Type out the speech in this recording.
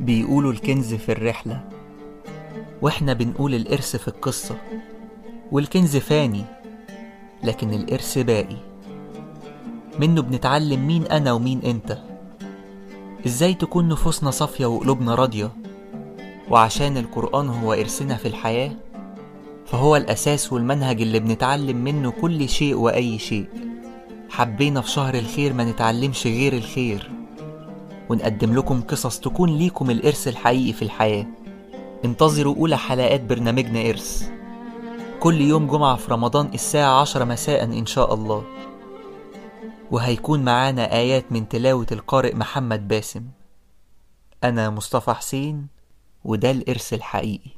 بيقولوا الكنز في الرحلة وإحنا بنقول الإرث في القصة والكنز فاني لكن الإرث باقي. منه بنتعلم مين أنا ومين أنت. إزاي تكون نفوسنا صافية وقلوبنا راضية؟ وعشان القرآن هو إرثنا في الحياة فهو الأساس والمنهج اللي بنتعلم منه كل شيء وأي شيء. حبينا في شهر الخير ما نتعلمش غير الخير. ونقدم لكم قصص تكون ليكم الإرث الحقيقي في الحياة. انتظروا أولى حلقات برنامجنا إرث. كل يوم جمعة في رمضان الساعة عشرة مساء إن شاء الله. وهيكون معانا آيات من تلاوة القارئ محمد باسم. أنا مصطفى حسين وده الإرث الحقيقي.